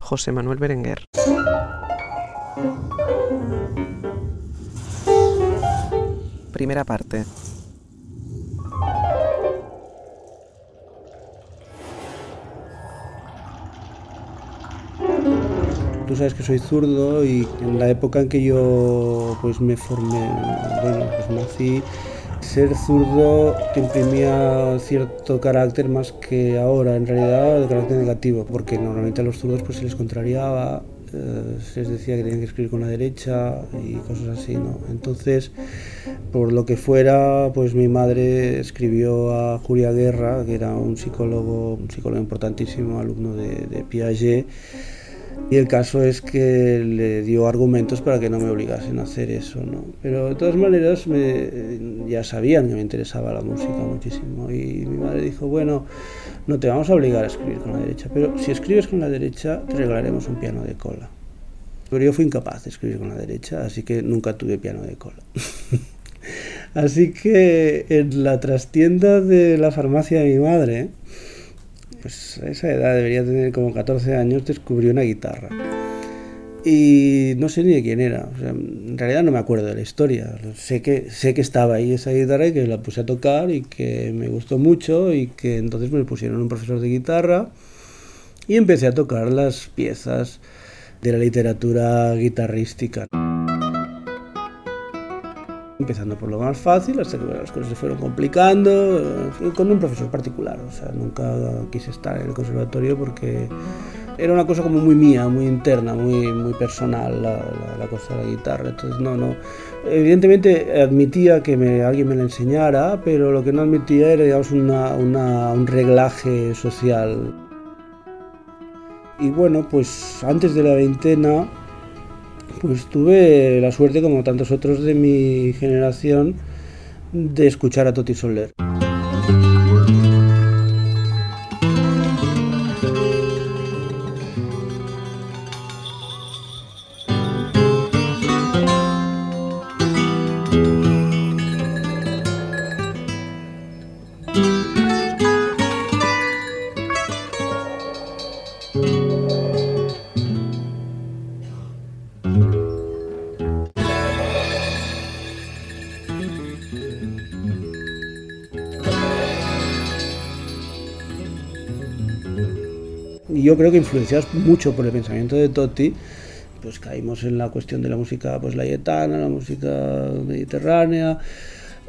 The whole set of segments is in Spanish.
José Manuel Berenguer. Primera parte. Tú sabes que soy zurdo y en la época en que yo pues me formé, bueno, pues nací, ser zurdo te imprimía cierto carácter más que ahora, en realidad de carácter negativo, porque normalmente a los zurdos pues se les contrariaba, eh, se les decía que tenían que escribir con la derecha y cosas así, ¿no? Entonces, por lo que fuera, pues mi madre escribió a Julia Guerra, que era un psicólogo, un psicólogo importantísimo, alumno de, de Piaget, y el caso es que le dio argumentos para que no me obligasen a hacer eso, ¿no? Pero de todas maneras me, ya sabían que me interesaba la música muchísimo. Y mi madre dijo, bueno, no te vamos a obligar a escribir con la derecha, pero si escribes con la derecha te regalaremos un piano de cola. Pero yo fui incapaz de escribir con la derecha, así que nunca tuve piano de cola. así que en la trastienda de la farmacia de mi madre, pues a esa edad debería tener como 14 años, descubrió una guitarra. Y no sé ni de quién era, en realidad no me acuerdo de la historia. Sé que, sé que estaba ahí esa guitarra y que la puse a tocar y que me gustó mucho y que entonces me pusieron un profesor de guitarra y empecé a tocar las piezas de la literatura guitarrística empezando por lo más fácil hasta que las cosas se fueron complicando, eh, con un profesor particular, o sea, nunca quise estar en el conservatorio porque era una cosa como muy mía, muy interna, muy, muy personal la, cosa de la guitarra, entonces no, no, evidentemente admitía que me, alguien me la enseñara, pero lo que no admitía era, digamos, un reglaje social. Y bueno, pues antes de la veintena pues tuve la suerte, como tantos otros de mi generación, de escuchar a Toti Soler. Influenciados mucho por el pensamiento de Totti, pues caímos en la cuestión de la música pues layetana, la música mediterránea,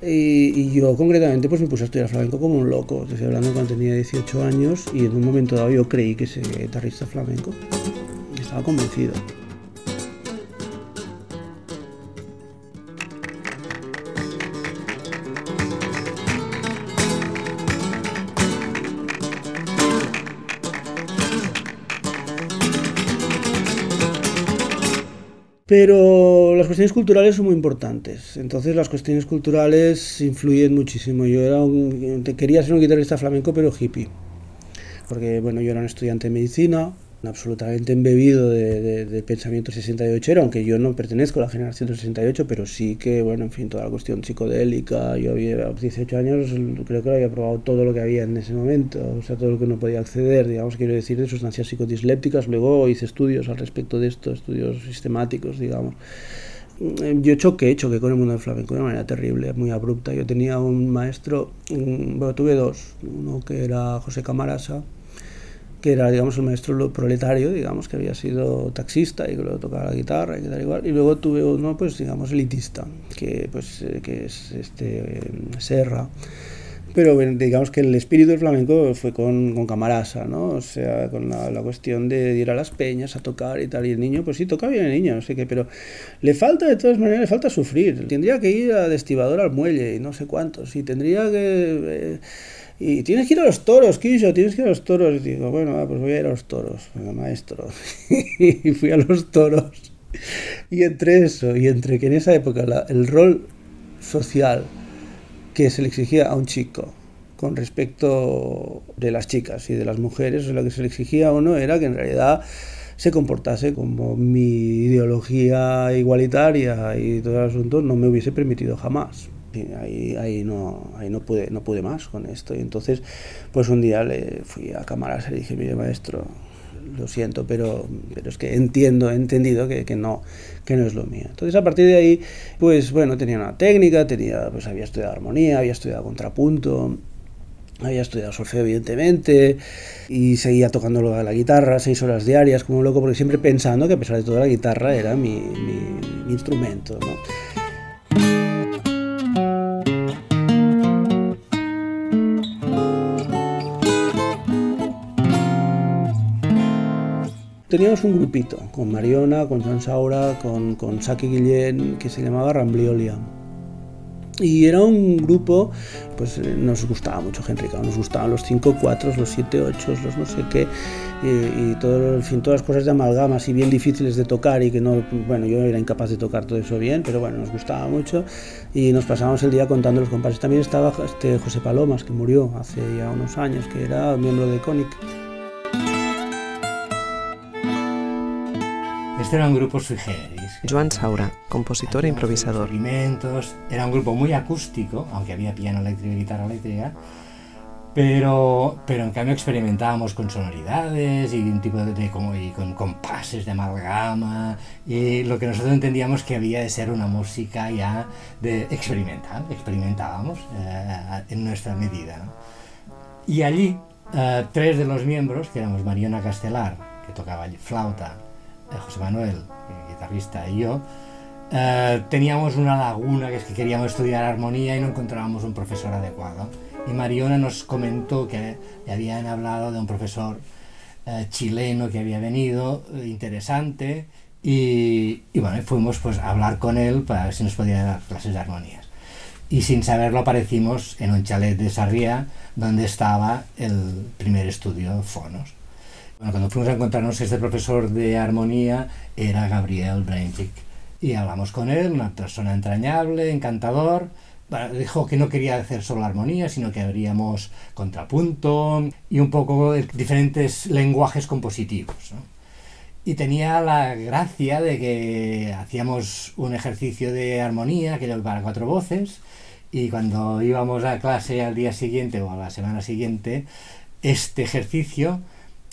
y, yo concretamente pues me puse a estudiar flamenco como un loco, estoy hablando cuando tenía 18 años y en un momento dado yo creí que sería guitarrista flamenco, estaba convencido. Pero las cuestiones culturales son muy importantes. Entonces las cuestiones culturales influyen muchísimo. Yo era un, quería ser un guitarrista flamenco, pero hippie. Porque bueno, yo era un estudiante de medicina, absolutamente embebido de, de, de, pensamiento 68 aunque yo no pertenezco a la generación del 68, pero sí que, bueno, en fin, toda la cuestión psicodélica, yo había 18 años, creo que había probado todo lo que había en ese momento, o sea, todo lo que no podía acceder, digamos, quiero decir, de sustancias psicodislépticas, luego hice estudios al respecto de esto, estudios sistemáticos, digamos. Yo choqué, choqué con el mundo del flamenco de una manera terrible, muy abrupta. Yo tenía un maestro, bueno, tuve dos, uno que era José Camarasa, que era, digamos, el maestro proletario, digamos, que había sido taxista y que luego tocaba la guitarra y tal igual. Y luego tuve uno, pues, digamos, elitista, que, pues, que es este, Serra. Pero digamos que el espíritu del flamenco fue con, Camarasa, ¿no? O sea, con la, la, cuestión de ir a las peñas a tocar y tal. Y el niño, pues sí, toca bien el niño, no sé qué, pero le falta, de todas maneras, le falta sufrir. Tendría que ir a destibador al muelle y no sé cuántos. Y tendría que... Eh, y tienes que ir a los toros, Quillo, tienes que ir a los toros. Y digo, bueno, pues voy a ir a los toros, venga, maestro. y fui a los toros. Y entre eso, y entre que en esa época el rol social que se le exigía a un chico con respecto de las chicas y de las mujeres, lo que se le exigía a uno era que en realidad se comportase como mi ideología igualitaria y todo el asunto no me hubiese permitido jamás ahí, ahí, no, ahí no, pude, no pude más con esto. Y entonces, pues un día le fui a cámaras y le dije, mire maestro, lo siento, pero, pero es que entiendo, he entendido que, que, no, que no es lo mío. Entonces a partir de ahí, pues bueno, tenía una técnica, tenía, pues había estudiado armonía, había estudiado contrapunto, había estudiado solfeo, evidentemente, y seguía tocando la guitarra seis horas diarias como un loco, porque siempre pensando que a pesar de todo la guitarra era mi, mi, mi instrumento. ¿no? Teníamos un grupito con Mariona, con Joan Saura, con, con Saki Guillén, que se llamaba Rambliolia. Y era un grupo, pues eh, nos gustaba mucho Henry nos gustaban los 5 4 los 7 8 los no sé qué, y, y todo, en fin, todas las cosas de amalgama, así bien difíciles de tocar y que no, bueno, yo era incapaz de tocar todo eso bien, pero bueno, nos gustaba mucho y nos pasábamos el día contando los compases. También estaba este José Palomas, que murió hace ya unos años, que era miembro de Conic. Este era un grupo sui generis. Joan Saura, compositor e improvisador. Experimentos. Era un grupo muy acústico, aunque había piano eléctrico y guitarra eléctrica, pero, pero en cambio experimentábamos con sonoridades y un tipo de, de como, y con compases de amalgama y lo que nosotros entendíamos que había de ser una música ya de experimental, experimentábamos eh, en nuestra medida. ¿no? Y allí eh, tres de los miembros, que éramos Mariona Castelar, que tocaba flauta, José Manuel, guitarrista, y yo, eh, teníamos una laguna que es que queríamos estudiar armonía y no encontrábamos un profesor adecuado. Y Mariona nos comentó que le habían hablado de un profesor eh, chileno que había venido, eh, interesante, y, y, bueno, fuimos pues a hablar con él para ver si nos podía dar clases de armonías. Y sin saberlo aparecimos en un chalet de Sarriá, donde estaba el primer estudio Fonos. Bueno, cuando fuimos a encontrarnos, este profesor de armonía era Gabriel Breinchick. Y hablamos con él, una persona entrañable, encantador. Bueno, dijo que no quería hacer solo armonía, sino que haríamos contrapunto y un poco diferentes lenguajes compositivos. ¿no? Y tenía la gracia de que hacíamos un ejercicio de armonía, que era para cuatro voces, y cuando íbamos a clase al día siguiente o a la semana siguiente, este ejercicio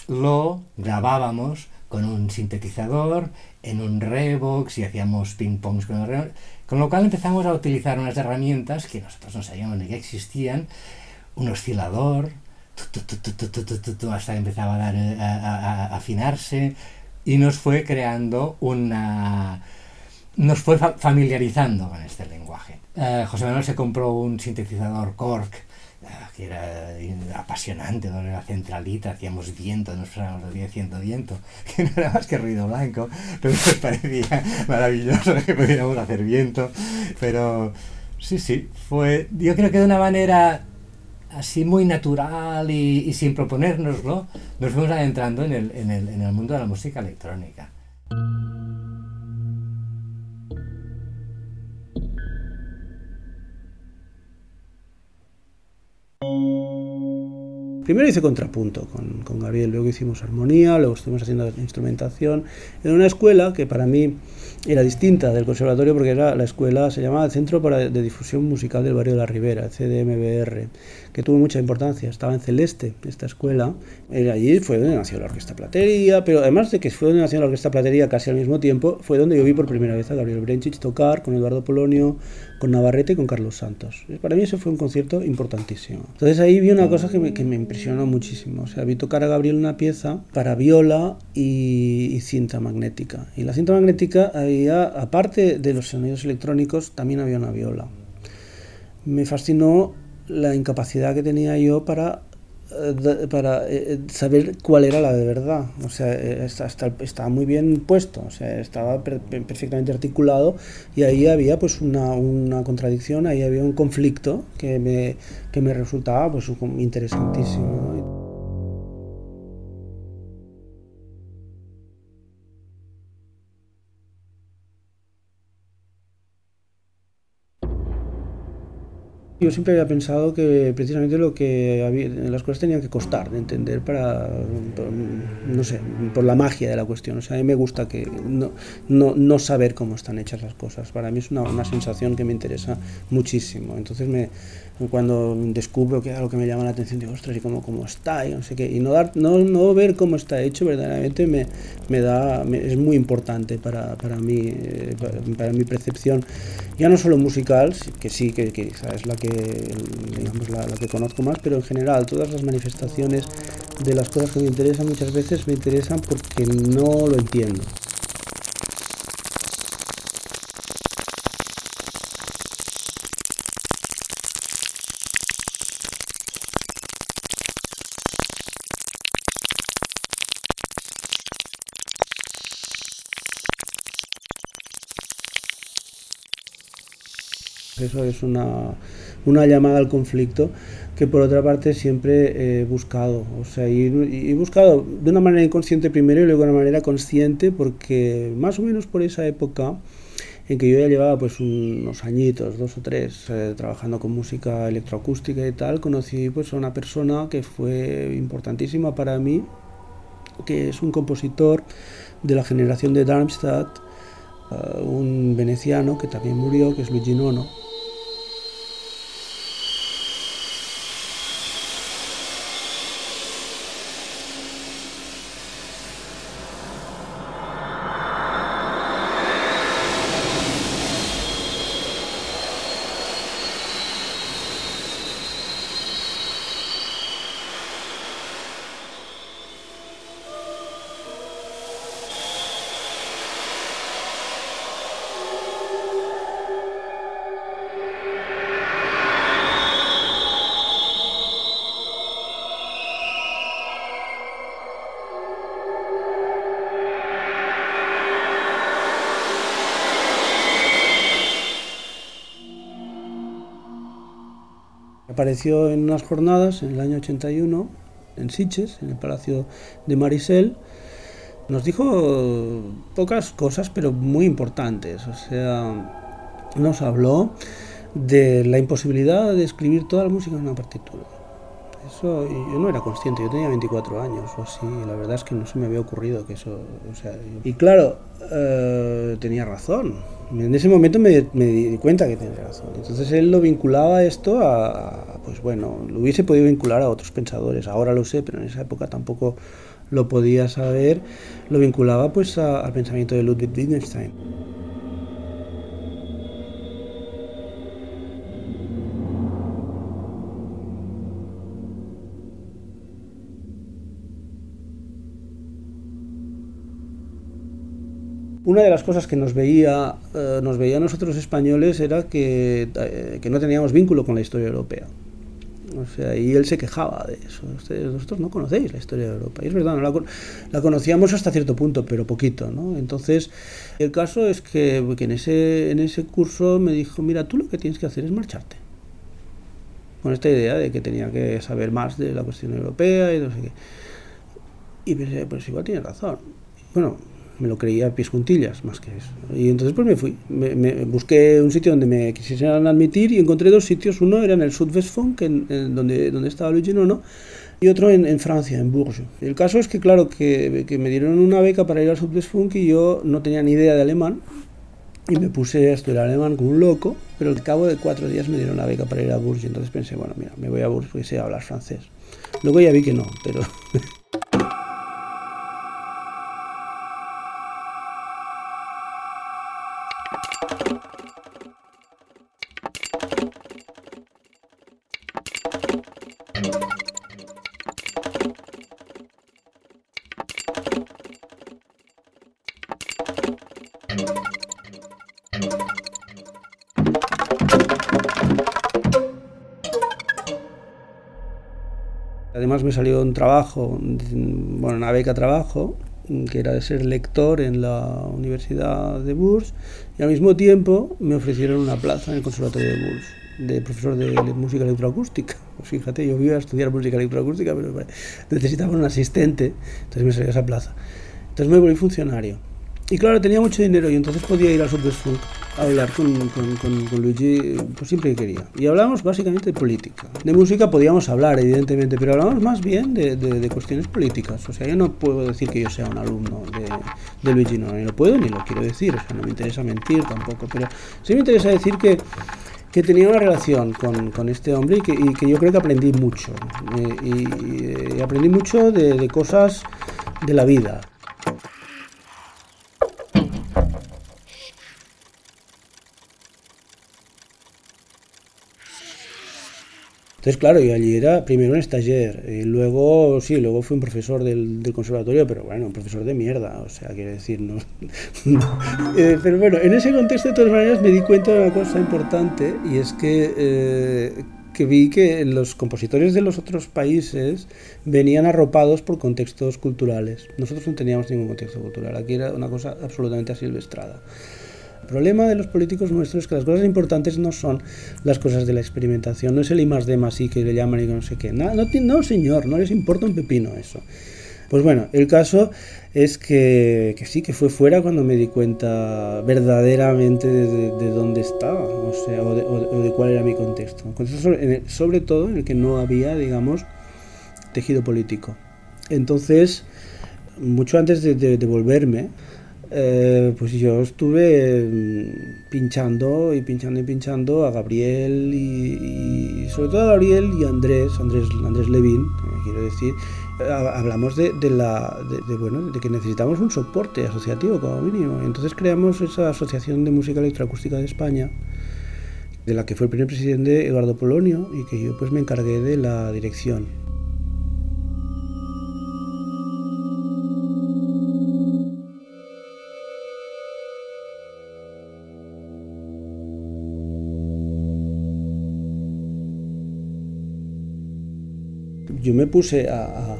lo grabábamos con un sintetizador, en un Revox y hacíamos ping-pongs con el Revox. Con lo cual empezamos a utilizar unas herramientas que nosotros no sabíamos ni que existían, un oscilador, hasta empezaba a, afinarse y nos fue creando una... nos fue familiarizando con este lenguaje. Uh, José Manuel se compró un sintetizador Korg que era apasionante, ¿no? la centralita, hacíamos viento, nos pasábamos el día haciendo viento, que no era más que ruido blanco, pero nos parecía maravilloso que pudiéramos hacer viento, pero sí, sí, fue, yo creo que de una manera así muy natural y, y sin proponérnoslo, nos fuimos adentrando en el, en, el, en el mundo de la música electrónica. Primero hice contrapunto con, con, Gabriel, luego hicimos armonía, luego estuvimos haciendo instrumentación en una escuela que para mí era distinta del conservatorio porque era la escuela, se llamaba Centro para, de Difusión Musical del Barrio de la Ribera, CDMBR, que tuvo mucha importancia. Estaba en Celeste, esta escuela. Era allí fue donde nació la Orquesta Platería, pero además de que fue donde nació la Orquesta Platería casi al mismo tiempo, fue donde yo vi por primera vez a Gabriel Brenchich tocar con Eduardo Polonio, con Navarrete y con Carlos Santos. Para mí ese fue un concierto importantísimo. Entonces ahí vi una cosa que me, que me impresionó muchísimo. O sea, vi tocar a Gabriel una pieza para viola y, y cinta magnética. Y la cinta magnética había, aparte de los sonidos electrónicos, también había una viola. Me fascinó la incapacidad que tenía yo para para eh, saber cuál era la de verdad. O sea, estaba muy bien puesto, o sea, estaba perfectamente articulado y ahí había pues una, una contradicción, ahí había un conflicto que me, que me resultaba pues interesantísimo. Yo siempre había pensado que precisamente lo que había, las cosas tenían que costar de entender para, no sé, por la magia de la cuestión. O sea, a mí me gusta que no, no, no saber cómo están hechas las cosas. Para mí es una, una sensación que me interesa muchísimo. Entonces me, cuando descubro que algo que me llama la atención, digo, ostras, ¿y cómo, cómo está? Y no sé qué. Y no, dar, no, no ver cómo está hecho verdaderamente me, me da, es muy importante para, para, mí, eh, para, mi percepción, ya no solo musical, que sí, que, que es la que, digamos, la, la que conozco más, pero en general, todas las manifestaciones de las cosas que me interesan muchas veces me interesan porque no lo entiendo. Eso es una, una llamada al conflicto que por otra parte siempre he buscado. O sea, y, he buscado de una manera inconsciente primero y luego de una manera consciente porque más o menos por esa época en que yo ya llevaba pues unos añitos, dos o tres, eh, trabajando con música electroacústica y tal, conocí pues a una persona que fue importantísima para mí, que es un compositor de la generación de Darmstadt, uh, un veneciano que también murió, que es Luigi Nono, En unas jornadas en el año 81 en Siches, en el Palacio de Marisel. Nos dijo pocas cosas, pero muy importantes. O sea, nos habló de la imposibilidad de escribir toda la música en una partitura. Eso yo no era consciente, yo tenía 24 años o así, la verdad es que no se me había ocurrido que eso... O sea, Y claro, eh, tenía razón, en ese momento me, di cuenta que tenía razón. Entonces él lo vinculaba esto a, pues bueno, lo hubiese podido vincular a otros pensadores. Ahora lo sé, pero en esa época tampoco lo podía saber. Lo vinculaba pues al pensamiento de Ludwig Wittgenstein. Una de las cosas que nos veía, eh, nos veía a nosotros españoles era que, eh, que, no teníamos vínculo con la historia europea. O sea, y él se quejaba de eso. Ustedes, vosotros no conocéis la historia de Europa. Y es verdad, la, la, conocíamos hasta cierto punto, pero poquito. ¿no? Entonces, el caso es que, que, en, ese, en ese curso me dijo, mira, tú lo que tienes que hacer es marcharte. Con esta idea de que tenía que saber más de la cuestión europea y no sé qué. Y pensé, pues igual tiene razón. Bueno, me lo creía a pies juntillas más que eso. Y entonces pues me fui, me, busqué un sitio donde me quisieran admitir y encontré dos sitios, uno era en el Sud-Westfunk, en, donde, donde estaba Luigi Nono, y otro en, en, Francia, en Bourges. El caso es que claro, que, que me dieron una beca para ir al Sud-Westfunk y yo no tenía ni idea de alemán, y me puse a estudiar alemán como un loco, pero al cabo de cuatro días me dieron la beca para ir a Bourges, entonces pensé, bueno, mira, me voy a Bourges porque sé hablar francés. Luego ya vi que no, pero... Además me salió un trabajo, bueno, una beca trabajo, que era de ser lector en la Universidad de Bourges, y al mismo tiempo me ofrecieron una plaza en el Conservatorio de Bourges, de profesor de música electroacústica. Pues fíjate, yo iba a estudiar música electroacústica, pero necesitaba un asistente, entonces me salió esa plaza. Entonces me volví funcionario. Y claro, tenía mucho dinero y entonces podía ir al Subdesfunk hablar con, con, Luigi pues siempre que quería. Y hablamos básicamente de política. De música podíamos hablar, evidentemente, pero hablamos más bien de, de, cuestiones políticas. O sea, yo no puedo decir que yo sea un alumno de, de Luigi, no, ni lo puedo ni lo quiero decir. O sea, no me interesa mentir tampoco, pero sí me interesa decir que que tenía una relación con, con este hombre y que, y que, yo creo que aprendí mucho. Eh, y, y, aprendí mucho de cosas de la vida. Entonces, claro, yo allí era primero un stagiaire, y luego, sí, luego fui un profesor del, del, conservatorio, pero bueno, un profesor de mierda, o sea, quiero decir, no. eh, pero bueno, en ese contexto, de todas maneras, me di cuenta de una cosa importante, y es que, eh, que vi que los compositores de los otros países venían arropados por contextos culturales. Nosotros no teníamos ningún contexto cultural, aquí era una cosa absolutamente asilvestrada. El problema de los políticos nuestros es que las cosas importantes no son las cosas de la experimentación, no es el I más D más I que le llaman y no sé qué. No, no, no, señor, no les importa un pepino eso. Pues bueno, el caso es que, que sí, que fue fuera cuando me di cuenta verdaderamente de, de, de dónde estaba, o sea, o de, o de, cuál era mi contexto. contexto sobre, sobre todo en el que no había, digamos, tejido político. Entonces, mucho antes de volverme, eh, pues yo estuve mm, pinchando y pinchando y pinchando a Gabriel y, sobre todo a Gabriel y Andrés, Andrés, Andrés Levin, eh, quiero decir, hablamos de, la, de, bueno, de que necesitamos un soporte asociativo como mínimo. Entonces creamos esa Asociación de Música Electroacústica de España, de la que fue el primer presidente Eduardo Polonio y que yo pues me encargué de la dirección. Yo me puse a,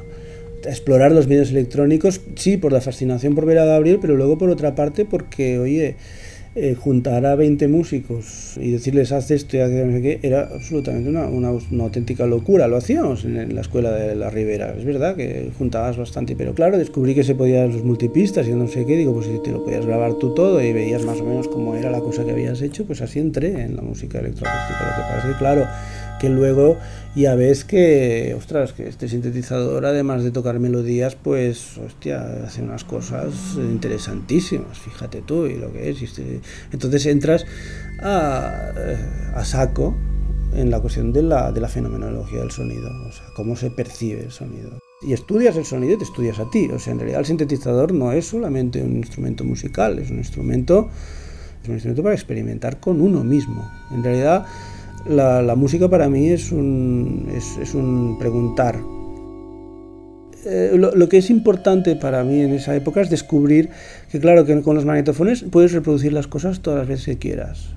explorar los medios electrónicos, sí, por la fascinación por ver a Gabriel, pero luego por otra parte porque, oye, eh, juntar a 20 músicos y decirles haz esto y haz no sé qué, era absolutamente una, una, auténtica locura. Lo hacíamos en, en, la escuela de la Ribera. Es verdad que juntabas bastante, pero claro, descubrí que se podían los multipistas y no sé qué. Digo, pues si te lo podías grabar tú todo y veías más o menos cómo era la cosa que habías hecho, pues así entré en la música electroacústica. Lo que pasa es que, claro, que luego ya ves que, ostras, que este sintetizador, además de tocar melodías, pues, hostia, hace unas cosas interesantísimas, fíjate tú, y lo que es. Este... Entonces entras a, a, saco en la cuestión de la, de la fenomenología del sonido, o sea, cómo se percibe el sonido. Y estudias el sonido y te estudias a ti, o sea, en realidad el sintetizador no es solamente un instrumento musical, es un instrumento, es un instrumento para experimentar con uno mismo. En realidad la, música para mí es un, es un preguntar. Eh, lo, lo, que es importante para mí en esa época es descubrir que, claro, que con los magnetofones puedes reproducir las cosas todas las veces que quieras.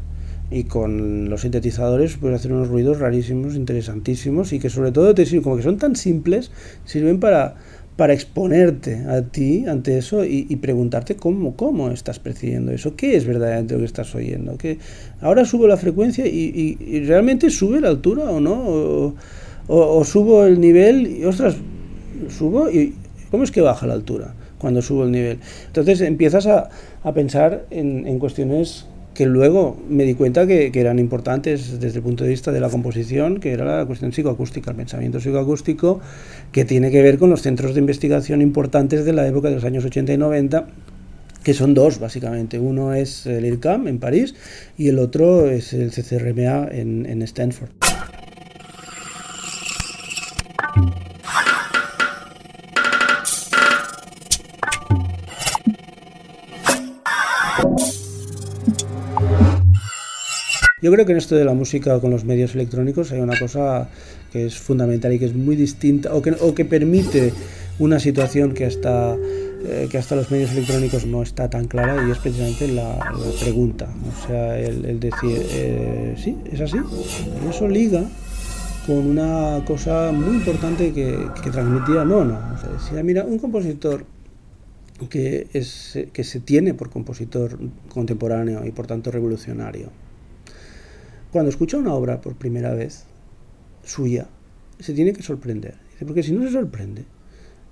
Y con los sintetizadores puedes hacer unos ruidos rarísimos, interesantísimos y que sobre todo te sirven, como que son tan simples, sirven para, para exponerte a ti ante eso y, preguntarte cómo, cómo estás percibiendo eso, qué es verdaderamente lo que estás oyendo. que Ahora subo la frecuencia y, realmente sube la altura o no, o, subo el nivel y ostras, subo y ¿cómo es que baja la altura cuando subo el nivel? Entonces empiezas a, a pensar en, en cuestiones que luego me di cuenta que, que, eran importantes desde el punto de vista de la composición, que era la cuestión psicoacústica, el pensamiento psicoacústico, que tiene que ver con los centros de investigación importantes de la época de los años 80 y 90, que son dos básicamente. Uno es el IRCAM en París y el otro es el CCRMA en, en Stanford. Yo creo que en esto de la música con los medios electrónicos hay una cosa que es fundamental y que es muy distinta o que, o que permite una situación que hasta, eh, que hasta los medios electrónicos no está tan clara y es precisamente la, pregunta. O sea, el, decir, eh, sí, es así. Y eso liga con una cosa muy importante que, que transmitía Nono. O sea, decía, mira, un compositor que, es, que se tiene por compositor contemporáneo y por tanto revolucionario, cuando escucha una obra por primera vez suya, se tiene que sorprender. Porque si no se sorprende,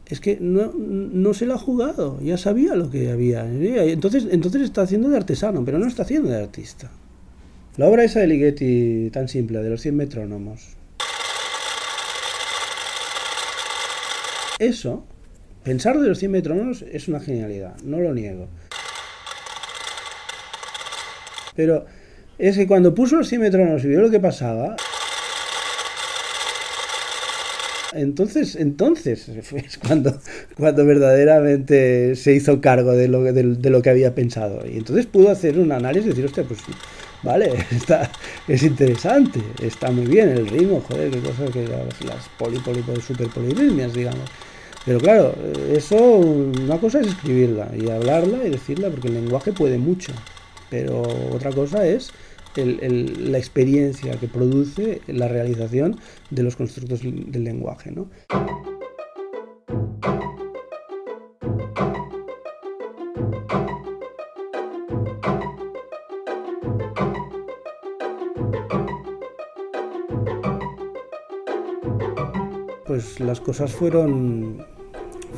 es que no, no se la ha jugado, ya sabía lo que había. Entonces, entonces está haciendo de artesano, pero no está haciendo de artista. La obra esa de Ligeti, tan simple, de los 100 metrónomos. Eso, pensar de los 100 metrónomos es una genialidad, no lo niego. Pero es que cuando puso los 100 metrónomos y vio lo que pasaba, entonces, entonces es cuando, cuando verdaderamente se hizo cargo de lo, de, lo que había pensado. Y entonces pudo hacer un análisis y decir, hostia, pues vale, está, es interesante, está muy bien el ritmo, joder, qué cosa que las, las poli, poli, digamos. Pero claro, eso, una cosa es escribirla y hablarla y decirla, porque el lenguaje puede mucho. Pero otra cosa es la experiencia que produce la realización de los constructos del lenguaje. ¿no? Pues las cosas fueron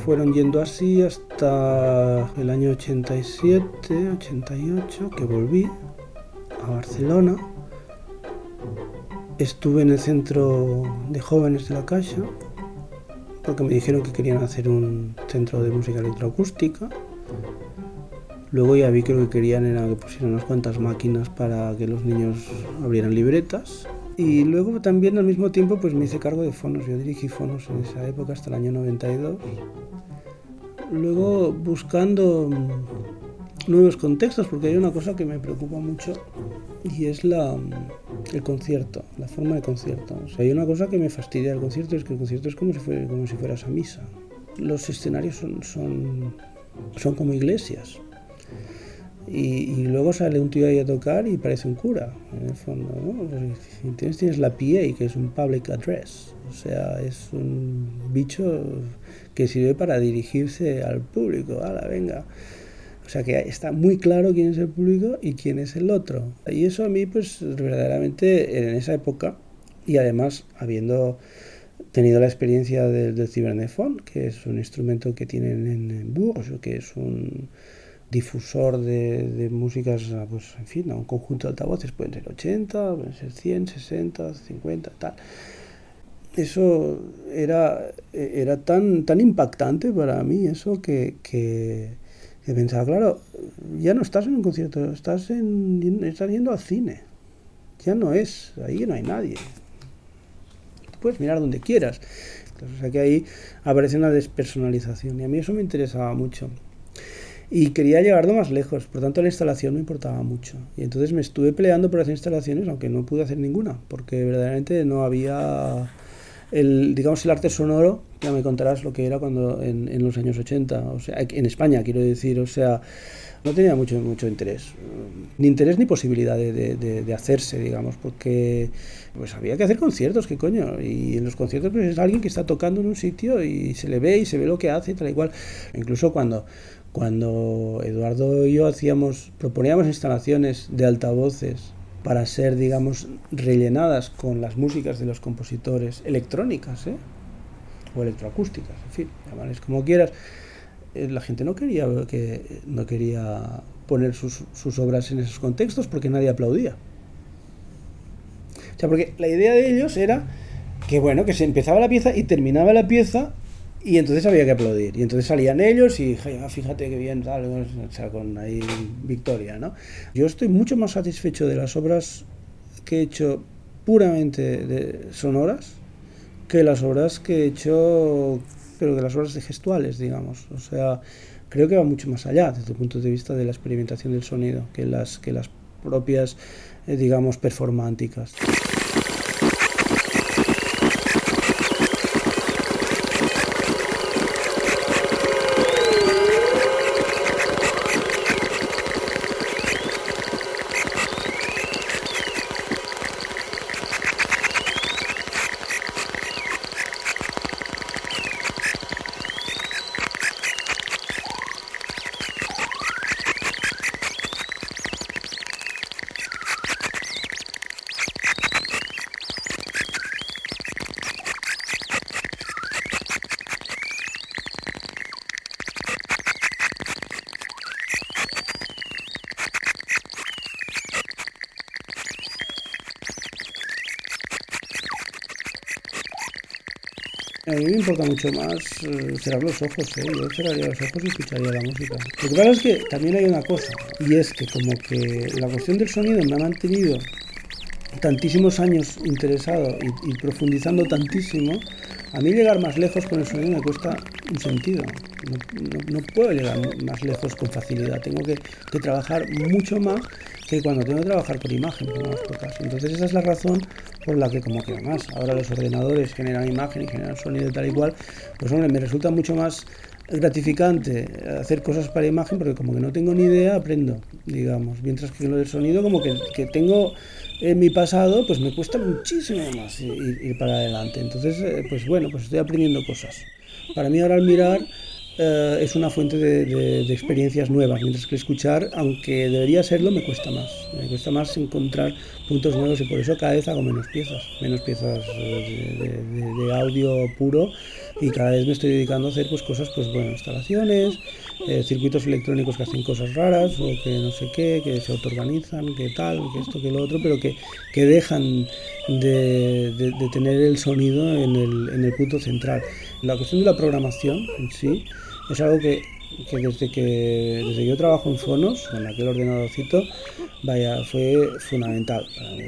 fueron yendo así hasta el año 87, 88, que volví a Barcelona. Estuve en el centro de jóvenes de la Caixa porque me dijeron que querían hacer un centro de música electroacústica. Luego ya vi que lo que querían era que pusieran unas cuantas máquinas para que los niños abrieran libretas. Y luego también al mismo tiempo pues me hice cargo de fonos. Yo dirigí fonos en esa época hasta el año 92. Luego buscando nuevos contextos, porque hay una cosa que me preocupa mucho y es la, el concierto, la forma de concierto. O sea, hay una cosa que me fastidia del concierto, es que el concierto es como si, fuera, como si fueras a misa. Los escenarios son, son, son como iglesias. Y, luego sale un tío ahí a tocar y parece un cura, en el fondo. ¿no? Tienes, tienes la PA, que es un public address. O sea, es un bicho que sirve para dirigirse al público. ¡Hala, venga! O sea que está muy claro quién es el público y quién es el otro. Y eso a mí, pues verdaderamente en esa época, y además habiendo tenido la experiencia del, del que es un instrumento que tienen en, Bourges, que es un difusor de, músicas, pues en fin, un conjunto de altavoces, pueden ser 80, pueden ser 100, 60, 50, tal. Eso era, era tan, tan impactante para mí, eso que y pensaba, claro, ya no estás en un concierto, estás, en, estás yendo al cine. Ya no es, ahí no hay nadie. Puedes mirar donde quieras. o sea que ahí aparece una despersonalización y a mí eso me interesaba mucho. Y quería llevarlo más lejos, por tanto la instalación me importaba mucho. Y entonces me estuve peleando por hacer instalaciones, aunque no pude hacer ninguna, porque verdaderamente no había el, digamos, el arte sonoro, ya me contarás lo que era cuando en, en, los años 80, o sea, en España quiero decir, o sea, no tenía mucho, mucho interés, ni interés ni posibilidad de, de, de, hacerse, digamos, porque pues había que hacer conciertos, qué coño, y en los conciertos pues es alguien que está tocando en un sitio y se le ve y se ve lo que hace y tal y cual, incluso cuando cuando Eduardo y yo hacíamos, proponíamos instalaciones de altavoces para ser, digamos, rellenadas con las músicas de los compositores electrónicas, ¿eh? o electroacústicas, en fin, llámales como quieras. Eh, la gente no quería, que, no quería poner sus, sus obras en esos contextos porque nadie aplaudía. O sea, porque la idea de ellos era que, bueno, que se empezaba la pieza y terminaba la pieza y entonces había que aplaudir. Y entonces salían ellos y fíjate qué bien, con ahí victoria, ¿no? Yo estoy mucho más satisfecho de las obras que he hecho puramente sonoras que las obras que he hecho, pero de las obras de gestuales, digamos. O sea, creo que va mucho más allá desde el punto de vista de la experimentación del sonido que las, que las propias, eh, digamos, performánticas. Mí me importa mucho más eh, cerrar los ojos, ¿eh? yo cerraría los ojos y escucharía la música. Lo que pasa es que también hay una cosa, y es que como que la cuestión del sonido me ha mantenido tantísimos años interesado y, profundizando tantísimo, a mí llegar más lejos con el sonido me cuesta un sentido. No, puedo llegar más lejos con facilidad. Tengo que, trabajar mucho más que cuando tengo que trabajar por imagen, por caso. Entonces esa es la razón por la que como que además ahora los ordenadores generan imagen y generan sonido tal y cual, pues hombre, me resulta mucho más gratificante hacer cosas para imagen porque como que no tengo ni idea, aprendo, digamos. Mientras que lo del sonido como que, que tengo en mi pasado, pues me cuesta muchísimo más ir, para adelante. Entonces, eh, pues bueno, pues estoy aprendiendo cosas. Para mí ahora al mirar eh, es una fuente de, experiencias nuevas, mientras que escuchar, aunque debería serlo, me cuesta más. Me cuesta más encontrar puntos nuevos y por eso cada vez hago menos piezas, menos piezas eh, de, audio puro y cada vez me estoy dedicando a hacer pues cosas, pues bueno, instalaciones, eh, circuitos electrónicos que hacen cosas raras o que no sé qué, que se autoorganizan, que tal, que esto, que lo otro, pero que, que dejan de, de, tener el sonido en el, en el punto central. La cuestión de la programación en sí es algo que que desde que desde yo trabajo en Fonos, en aquel ordenadorcito, vaya, fue fundamental para mí.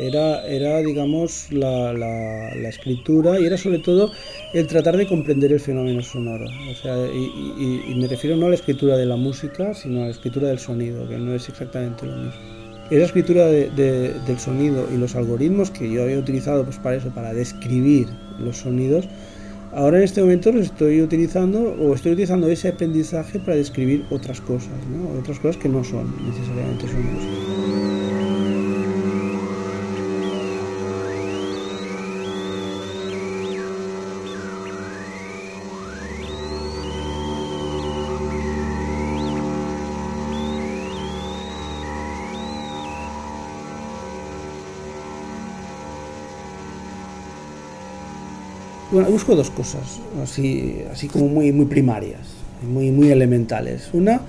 Era, era digamos, la, la, escritura y era sobre todo el tratar de comprender el fenómeno sonoro. O sea, y, me refiero no a la escritura de la música, sino a la escritura del sonido, que no es exactamente lo mismo. Esa escritura de, del sonido y los algoritmos que yo había utilizado pues, para eso, para describir los sonidos, Ahora en este momento los estoy utilizando o estoy utilizando ese aprendizaje para describir otras cosas, ¿no? otras cosas que no son necesariamente sonidos. Bueno, busco dos cosas, así, así como muy, muy primarias, muy, muy elementales. Una,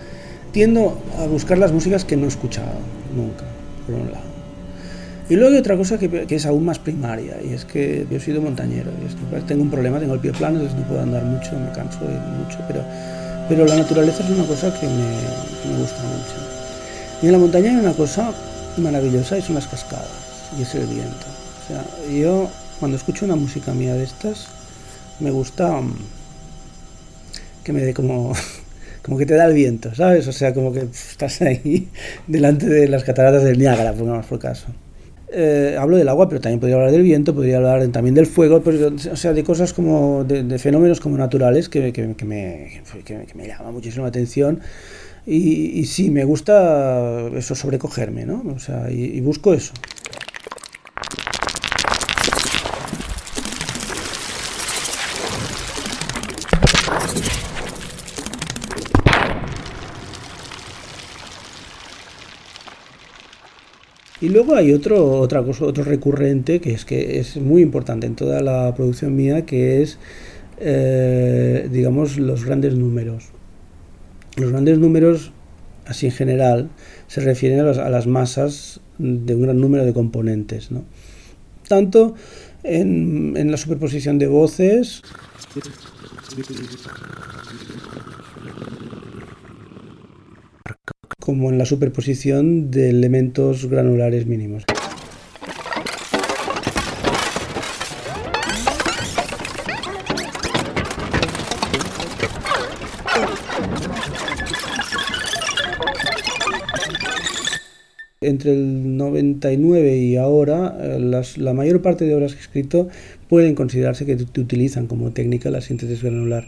tiendo a buscar las músicas que no he escuchado nunca, por un lado. Y luego hay otra cosa que, que, es aún más primaria, y es que yo he sido montañero, y pues, tengo un problema, tengo el pie plano, entonces no puedo andar mucho, me canso mucho, pero, pero la naturaleza es una cosa que me, me gusta mucho. Y en la montaña hay una cosa maravillosa, y son las cascadas, y es el viento. O sea, yo cuando escucho una música mía de estas, me gusta mm, que me dé como, como que te da el viento, ¿sabes? O sea, como que estás ahí delante de las cataratas del Niágara, pongamos por caso. Eh, hablo del agua, pero también podría hablar del viento, podría hablar también del fuego, o sea, de cosas como, de, fenómenos como naturales que, que, que me, que, me llama muchísimo la atención. Y, y, sí, me gusta eso, sobrecogerme, ¿no? O sea, y busco eso. Y luego hay otro, otra cosa, otro recurrente que es que es muy importante en toda la producción mía, que es, eh, digamos, los grandes números. Los grandes números, así en general, se refieren a, a las masas de un gran número de componentes, ¿no? Tanto en, en la superposición de voces, como en la superposición de elementos granulares mínimos. entre el 99 y ahora, eh, la mayor parte de obras que he escrito pueden considerarse que utilizan como técnica la síntesis granular.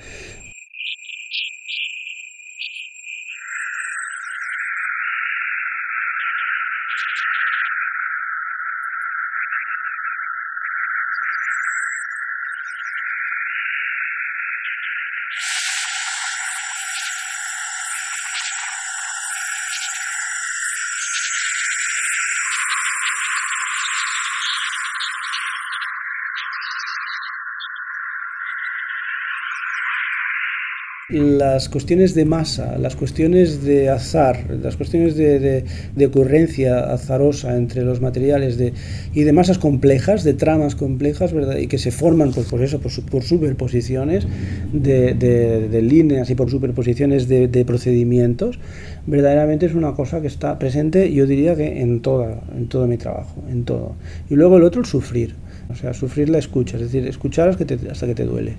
Las cuestiones de masa, las cuestiones de azar, las cuestiones de, de, ocurrencia azarosa entre los materiales de, y de masas complejas, de tramas complejas, ¿verdad? Y que se forman pues, por eso, por, por superposiciones de, de, líneas y por superposiciones de, procedimientos, verdaderamente es una cosa que está presente, yo diría que en, toda, en todo mi trabajo, en todo. Y luego el otro, el sufrir, o sea, sufrir la escucha, es decir, escuchar hasta que te, hasta que te duele.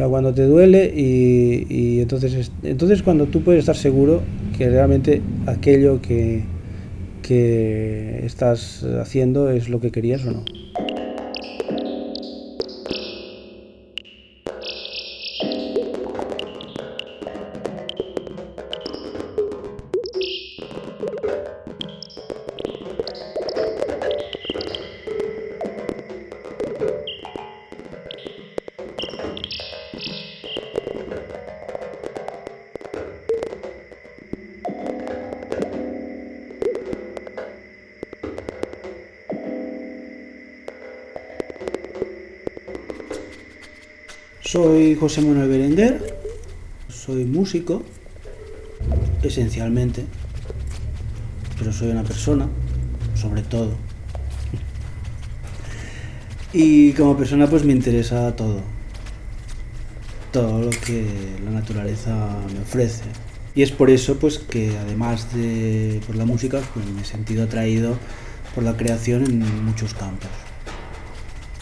Sea, cuando te duele y, entonces, entonces cuando tú puedes estar seguro que realmente aquello que, que estás haciendo es lo que querías o no. Soy José Manuel Berenguer, soy músico, esencialmente, pero soy una persona, sobre todo. Y como persona pues me interesa todo, todo lo que la naturaleza me ofrece. Y es por eso pues que además de por la música pues me he sentido atraído por la creación en muchos campos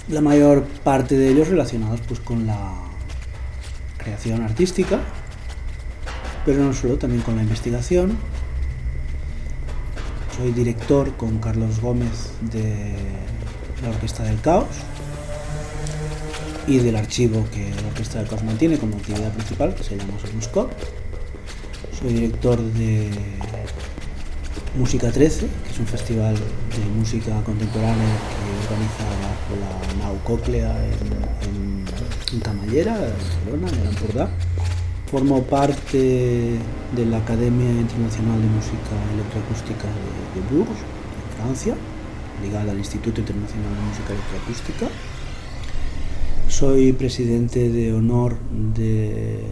la mayor parte de ellos relacionados pues con la creación artística, pero no solo, también con la investigación. Soy director con Carlos Gómez de la Orquesta del Caos y del archivo que la Orquesta del Caos mantiene como actividad principal, que se llama Sonuscop. Soy director de Música 13, que es un festival de música contemporánea organiza la, la en, en, Camallera, en Barcelona, en Ampurdá. Formo parte de la Academia Internacional de Música Electroacústica de, de Bourges, en Francia, ligada al Instituto Internacional de Música Electroacústica. Soy presidente de honor de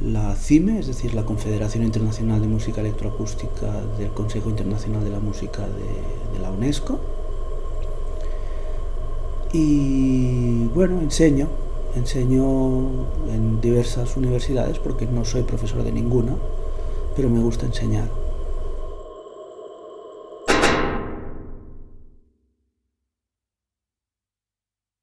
la CIME, es decir, la Confederación Internacional de Música Electroacústica del Consejo Internacional de la Música de, la UNESCO. Y bueno, enseño, enseño en diversas universidades porque no soy profesor de ninguna, pero me gusta enseñar.